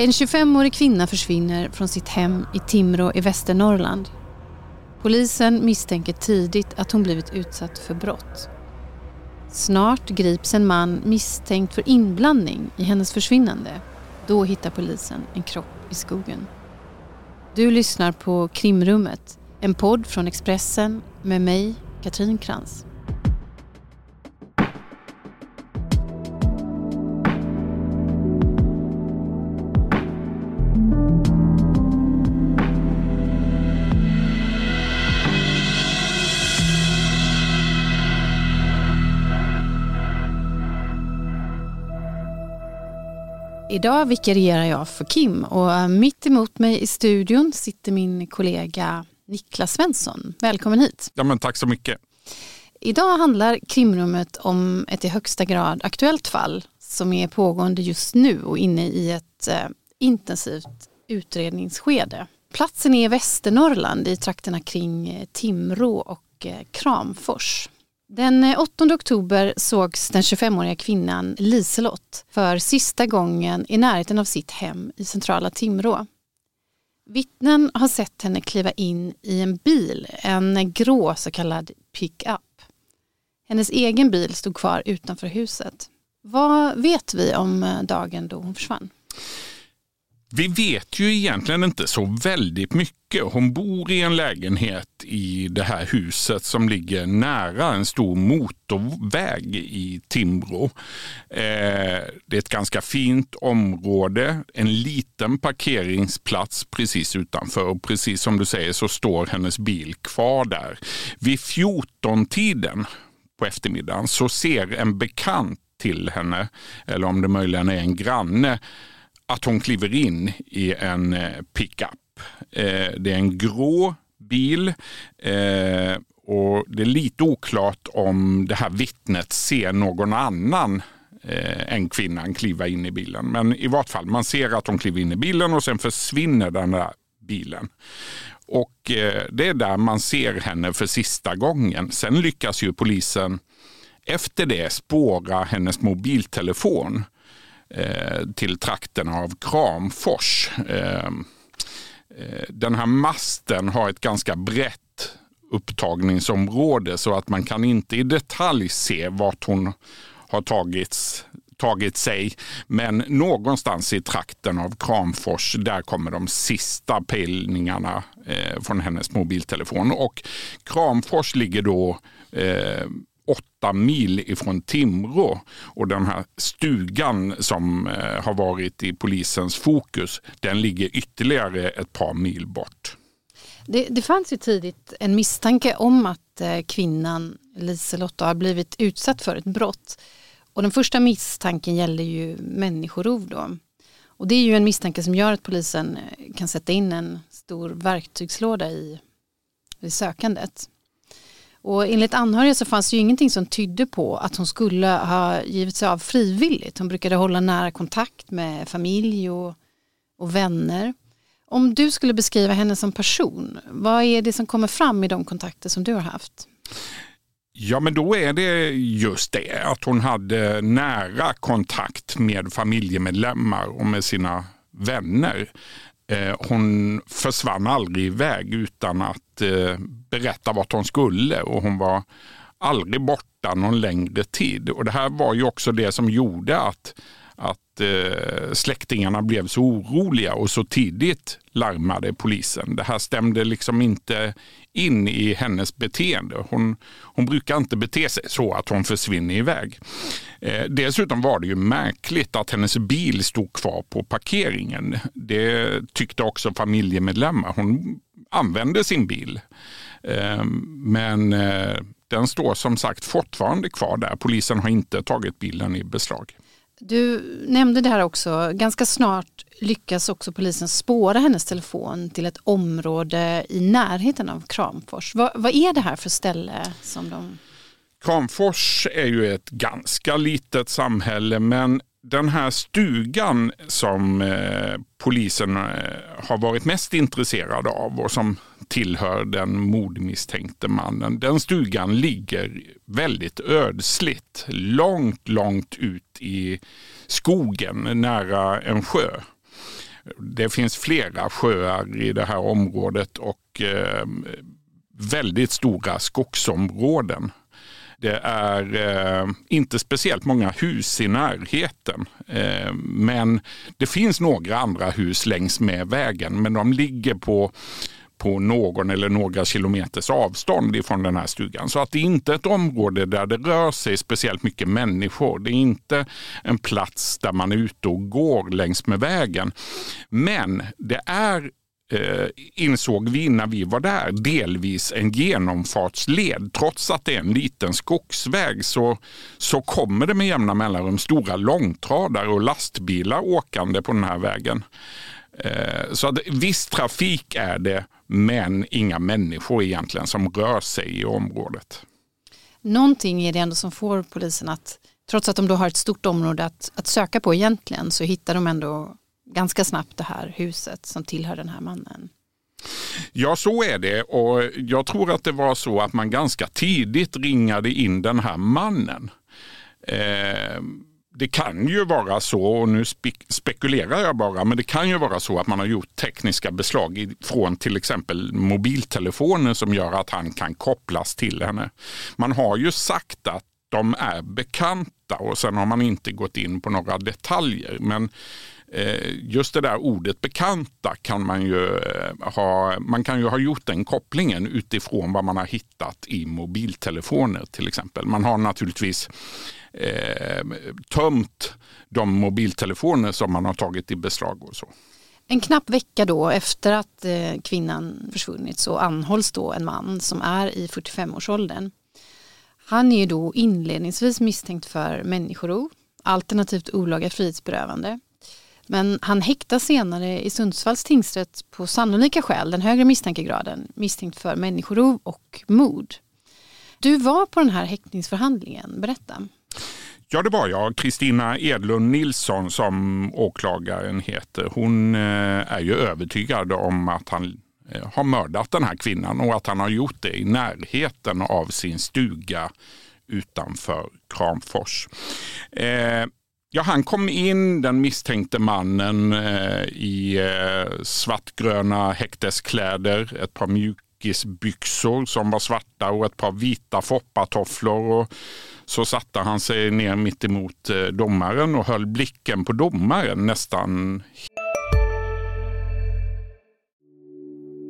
En 25-årig kvinna försvinner från sitt hem i Timrå i Västernorrland. Polisen misstänker tidigt att hon blivit utsatt för brott. Snart grips en man misstänkt för inblandning i hennes försvinnande. Då hittar polisen en kropp i skogen. Du lyssnar på Krimrummet, en podd från Expressen med mig, Katrin Krantz. Idag vikarierar jag för Kim och mitt emot mig i studion sitter min kollega Niklas Svensson. Välkommen hit. Ja, men tack så mycket. Idag handlar krimrummet om ett i högsta grad aktuellt fall som är pågående just nu och inne i ett eh, intensivt utredningsskede. Platsen är Västernorrland i trakterna kring eh, Timrå och eh, Kramfors. Den eh, 8 oktober sågs den 25-åriga kvinnan Liselott för sista gången i närheten av sitt hem i centrala Timrå. Vittnen har sett henne kliva in i en bil, en grå så kallad pick-up. Hennes egen bil stod kvar utanför huset. Vad vet vi om eh, dagen då hon försvann? Vi vet ju egentligen inte så väldigt mycket. Hon bor i en lägenhet i det här huset som ligger nära en stor motorväg i Timrå. Eh, det är ett ganska fint område, en liten parkeringsplats precis utanför och precis som du säger så står hennes bil kvar där. Vid 14-tiden på eftermiddagen så ser en bekant till henne, eller om det möjligen är en granne, att hon kliver in i en eh, pickup. Eh, det är en grå bil eh, och det är lite oklart om det här vittnet ser någon annan än kvinnan kliva in i bilen. Men i vart fall, man ser att hon kliver in i bilen och sen försvinner den där bilen. Och det är där man ser henne för sista gången. Sen lyckas ju polisen efter det spåra hennes mobiltelefon Eh, Eh, till trakten av Kramfors. Ehm, eh, den här masten har ett ganska brett upptagningsområde så att man kan inte i detalj se vart hon har tagits, tagit sig. Men någonstans i trakten av Kramfors, där kommer de sista pejlningarna eh, från hennes mobiltelefon. Och Kramfors ligger då eh, åtta mil ifrån Timrå. Och den här stugan som eh, har varit i polisens fokus, den ligger ytterligare ett par mil bort. Det, det fanns ju tidigt en misstanke om att eh, kvinnan Liselotte har blivit utsatt för ett brott. Och den första misstanken gäller ju människorov då. Och det är ju en misstanke som gör att polisen eh, kan sätta in en stor verktygslåda i, i sökandet. Och enligt anhöriga så fanns det ju ingenting som tydde på att hon skulle ha givit sig av frivilligt. Hon brukade hålla nära kontakt med familj och, och vänner. Om du skulle beskriva henne som person, vad är det som kommer fram i de kontakter som du har haft? Ja, men då är det just det att hon hade nära kontakt med familjemedlemmar och med sina vänner. Eh, hon försvann aldrig iväg utan att eh, berätta vart hon skulle och hon var aldrig borta någon längre tid. Och Det här var ju också det som gjorde att, att eh, släktingarna blev så oroliga och så tidigt larmade polisen. Det här stämde liksom inte in i hennes beteende. Hon, hon brukar inte bete sig så att hon försvinner iväg. Eh, dessutom var det ju märkligt att hennes bil stod kvar på parkeringen. Det tyckte också familjemedlemmar. Hon använde sin bil. Eh, men eh, den står som sagt fortfarande kvar där. Polisen har inte tagit bilen i beslag. Du nämnde det här också, ganska snart lyckas också polisen spåra hennes telefon till ett område i närheten av Kramfors. Vad, vad är det här för ställe som de... Kramfors är ju ett ganska litet samhälle men den här stugan som eh, polisen eh, har varit mest intresserad av och som tillhör den mordmisstänkte mannen. Den stugan ligger väldigt ödsligt, långt, långt ut i skogen nära en sjö. Det finns flera sjöar i det här området och eh, väldigt stora skogsområden. Det är eh, inte speciellt många hus i närheten. Eh, men det finns några andra hus längs med vägen. Men de ligger på på någon eller några kilometers avstånd ifrån den här stugan. Så att det är inte ett område där det rör sig speciellt mycket människor. Det är inte en plats där man är ute och går längs med vägen. Men det är eh, insåg vi när vi var där, delvis en genomfartsled. Trots att det är en liten skogsväg så, så kommer det med jämna mellanrum stora långtradare och lastbilar åkande på den här vägen. Eh, så att viss trafik är det, men inga människor egentligen som rör sig i området. Någonting är det ändå som får polisen att, trots att de då har ett stort område att, att söka på egentligen, så hittar de ändå ganska snabbt det här huset som tillhör den här mannen. Ja, så är det och jag tror att det var så att man ganska tidigt ringade in den här mannen. Eh, det kan ju vara så, och nu spekulerar jag bara, men det kan ju vara så att man har gjort tekniska beslag från till exempel mobiltelefoner som gör att han kan kopplas till henne. Man har ju sagt att de är bekanta och sen har man inte gått in på några detaljer. Men eh, just det där ordet bekanta kan man ju eh, ha, man kan ju ha gjort den kopplingen utifrån vad man har hittat i mobiltelefoner till exempel. Man har naturligtvis eh, tömt de mobiltelefoner som man har tagit i beslag och så. En knapp vecka då efter att eh, kvinnan försvunnit så anhålls då en man som är i 45-årsåldern. Han är då inledningsvis misstänkt för människorov, alternativt olaga frihetsberövande men han häktas senare i Sundsvalls tingsrätt på sannolika skäl, den högre misstankegraden, misstänkt för människorov och mord. Du var på den här häktningsförhandlingen, berätta. Ja, det var jag. Kristina Edlund Nilsson som åklagaren heter. Hon eh, är ju övertygad om att han Eh, har mördat den här kvinnan och att han har gjort det i närheten av sin stuga utanför Kramfors. Eh, Ja, han kom in, den misstänkte mannen, eh, i eh, svartgröna häkteskläder, ett par mjukisbyxor som var svarta och ett par vita foppatofflor. Och så satte han sig ner mitt emot eh, domaren och höll blicken på domaren nästan.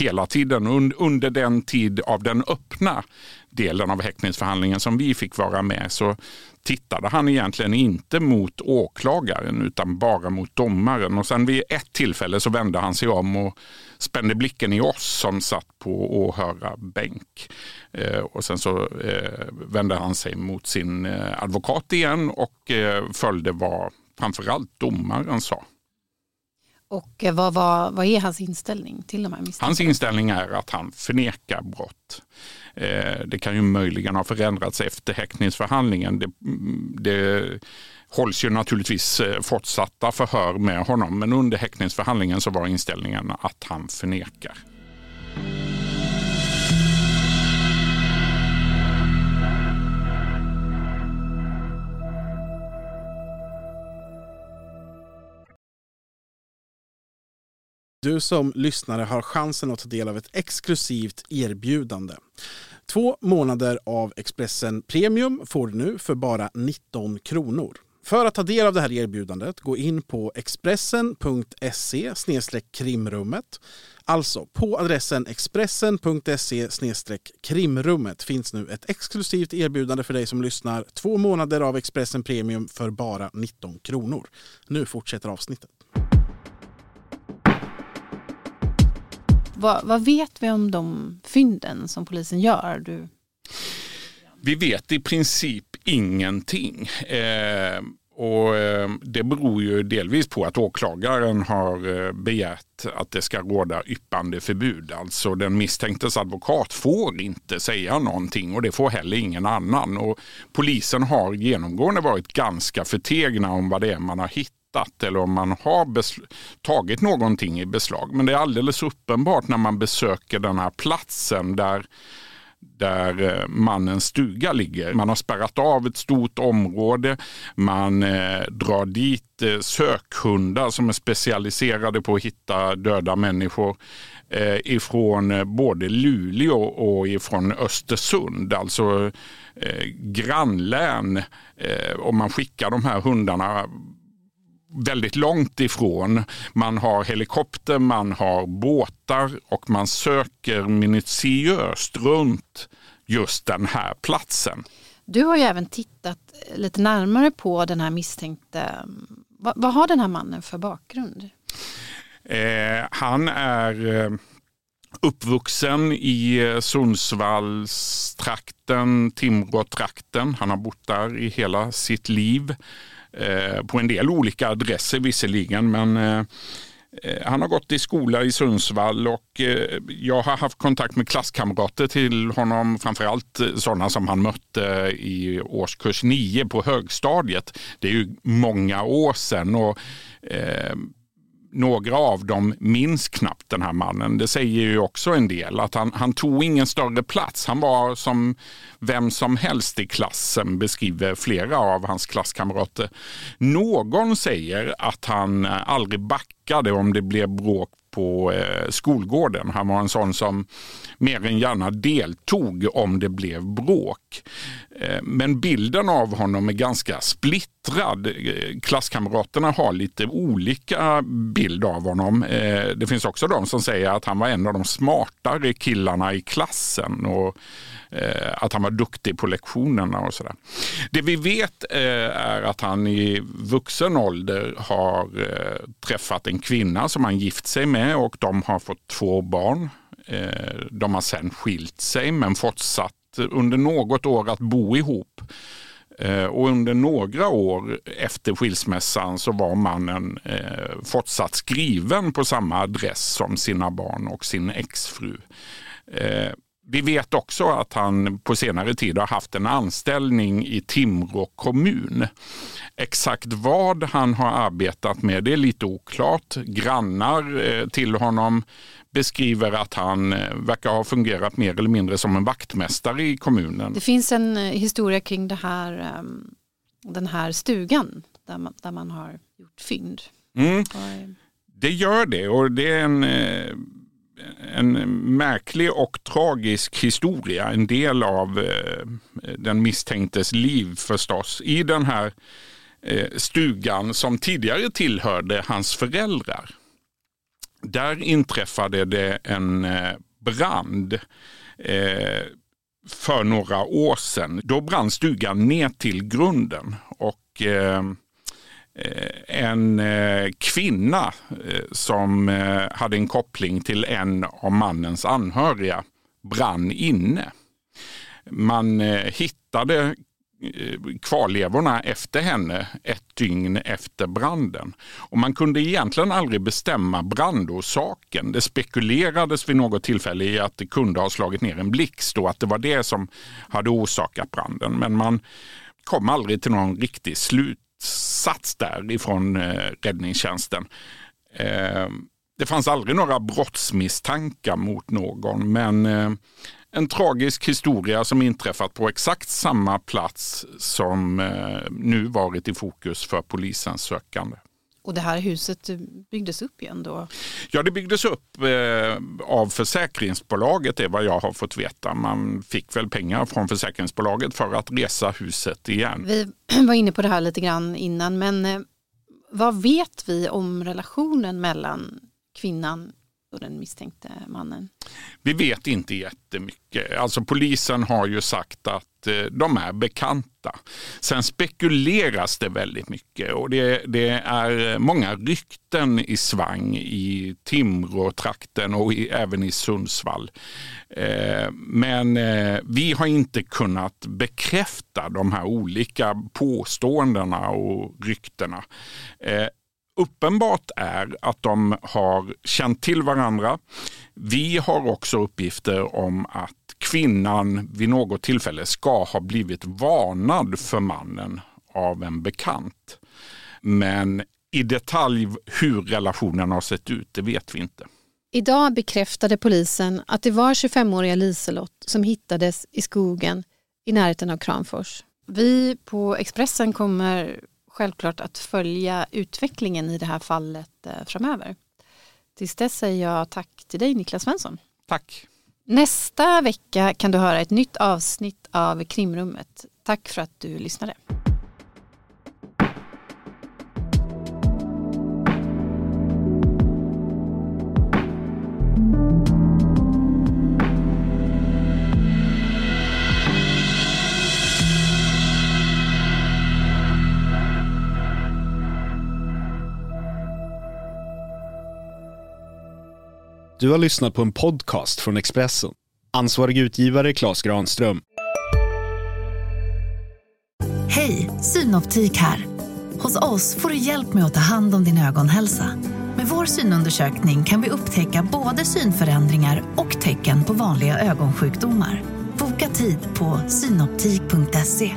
hela tiden under den tid av den öppna delen av häktningsförhandlingen som vi fick vara med så tittade han egentligen inte mot åklagaren utan bara mot domaren. Och sen vid ett tillfälle så vände han sig om och spände blicken i oss som satt på åhörarbänk. Eh, och sen så eh, vände han sig mot sin eh, advokat igen och eh, följde vad framförallt domaren sa. Och eh, vad, vad, vad är hans inställning till de här misstankarna? Hans inställning är att han förnekar brott. Eh, det kan ju möjligen ha förändrats efter häktningsförhandlingen. Det, mm, det hålls ju naturligtvis eh, fortsatta förhör med honom men under häktningsförhandlingen så var inställningen att han förnekar. Du som lyssnare har chansen att ta del av ett exklusivt erbjudande. Två månader av Expressen Premium får du nu för bara 19 kronor. För att ta del av det här erbjudandet, gå in på expressen.se krimrummet. Alltså, på adressen expressen.se krimrummet finns nu ett exklusivt erbjudande för dig som lyssnar. Två månader av Expressen Premium för bara 19 kronor. Nu fortsätter avsnittet. Vad, vad vet vi om de fynden som polisen gör? Du... Vi vet i princip ingenting. Eh, och eh, Det beror ju delvis på att åklagaren har eh, begärt att det ska råda yppande förbud. Alltså den misstänktes advokat får inte säga någonting och det får heller ingen annan. Och polisen har genomgående varit ganska förtegna om vad det är man har hittat eller om man har tagit någonting i beslag. Men det är alldeles uppenbart när man besöker den här platsen där där eh, mannens stuga ligger. Man har spärrat av ett stort område. Man eh, drar dit eh, sökhundar som är specialiserade på att hitta döda människor eh, ifrån eh, både Luleå och ifrån Östersund, alltså eh, grannlän. Eh, och man skickar de här hundarna väldigt långt ifrån. Man har helikopter, man har båtar och man söker minutiöst runt just den här platsen. Du har ju även tittat lite närmare på den här misstänkte. Vad, vad har den här mannen för bakgrund? Eh, han är eh, uppvuxen i eh, Sundsvallstrakten, Timråtrakten. Han har bott där i hela sitt liv. Eh, på en del olika adresser visserligen, men eh, eh, han har gått i skola i Sundsvall och jag har haft kontakt med klasskamrater till honom, framförallt sådana som han mötte i årskurs 9 på högstadiet. Det är ju många år sedan och några av dem minns knappt den här mannen. Det säger ju också en del att han, han tog ingen större plats. Han var som vem som helst i klassen beskriver flera av hans klasskamrater. Någon säger att han eh, aldrig backade om det blev bråk på eh, skolgården. Han var en sån som mer än gärna deltog om det blev bråk. Eh, men bilden av honom är ganska splittrad. Klasskamraterna har lite olika bild av honom. Eh, det finns också de som säger att han var en av de smartare killarna i klassen. Och eh, att han var duktig på lektionerna och sådär. Det vi vet eh, är att han i vuxen ålder har träffat en kvinna som han gift sig med och de har fått två barn. De har sen skilt sig men fortsatt under något år att bo ihop. Eh, och under några år efter skilsmässan så var mannen eh, fortsatt skriven på samma adress som sina barn och sin exfru. Eh, vi vet också att han på senare tid har haft en anställning i Timrå kommun. Exakt vad han har arbetat med det är lite oklart. Grannar till honom beskriver att han eh, verkar ha fungerat mer eller mindre som en vaktmästare i kommunen. Det finns en eh, historia kring här, ehm, den här stugan där man, där man har gjort fynd. Mm. Det gör det och det är en, eh, en märklig och tragisk historia. En del av eh, den misstänktes liv förstås. I den här eh, stugan som tidigare tillhörde hans föräldrar där inträffade det en eh, brand för några år sedan. Då brann stugan ner till grunden och Eh, en eh, kvinna eh, som hade en koppling till en av mannens anhöriga brann inne. Man hittade kvarlevorna efter henne ett dygn efter branden. Och man kunde egentligen aldrig bestämma brandorsaken. Det spekulerades vid något tillfälle i att det kunde ha slagit ner en blixt och att det var det som hade orsakat branden. Men man kom aldrig till någon riktig slut sats där ifrån eh, räddningstjänsten. Eh, det fanns aldrig några brottsmisstankar mot någon men eh, en tragisk historia som inträffat på exakt samma plats som eh, nu varit i fokus för polisens sökande. Och det här huset byggdes upp igen då? Ja, det byggdes upp eh, av försäkringsbolaget, är vad jag har fått veta. Man fick väl pengar från försäkringsbolaget för att resa huset igen. Vi var inne på det här lite grann innan, men eh, vad vet vi om relationen mellan kvinnan den misstänkte mannen? Vi vet inte jättemycket. Alltså polisen har ju sagt att eh, de är bekanta. Sen spekuleras det väldigt mycket och det, det är eh, många rykten i svang i Timrå-trakten och i, även i Sundsvall. Eh, men eh, vi har inte kunnat bekräfta de här olika påståendena och ryktena. Eh, uppenbart är att de har känt till varandra. Vi har också uppgifter om att kvinnan vid något tillfälle ska ha blivit varnad för mannen av en bekant. Men i detalj hur relationen har sett ut, det vet vi inte. Idag bekräftade polisen att det var 25-åriga Liselott som hittades i skogen i närheten av Kramfors. Vi på Expressen kommer självklart att följa utvecklingen i det här fallet eh, framöver. Tills dess säger jag tack till dig Niklas Svensson. Tack. Nästa vecka kan du höra ett nytt avsnitt av Krimrummet. Tack för att du lyssnade. Du har lyssnat på en podcast från Expressen. Ansvarig utgivare Klas Granström. Hej, Synoptik här. Hos oss får du hjälp med att ta hand om din ögonhälsa. Med vår synundersökning kan vi upptäcka både synförändringar och tecken på vanliga ögonsjukdomar. Boka tid på synoptik.se.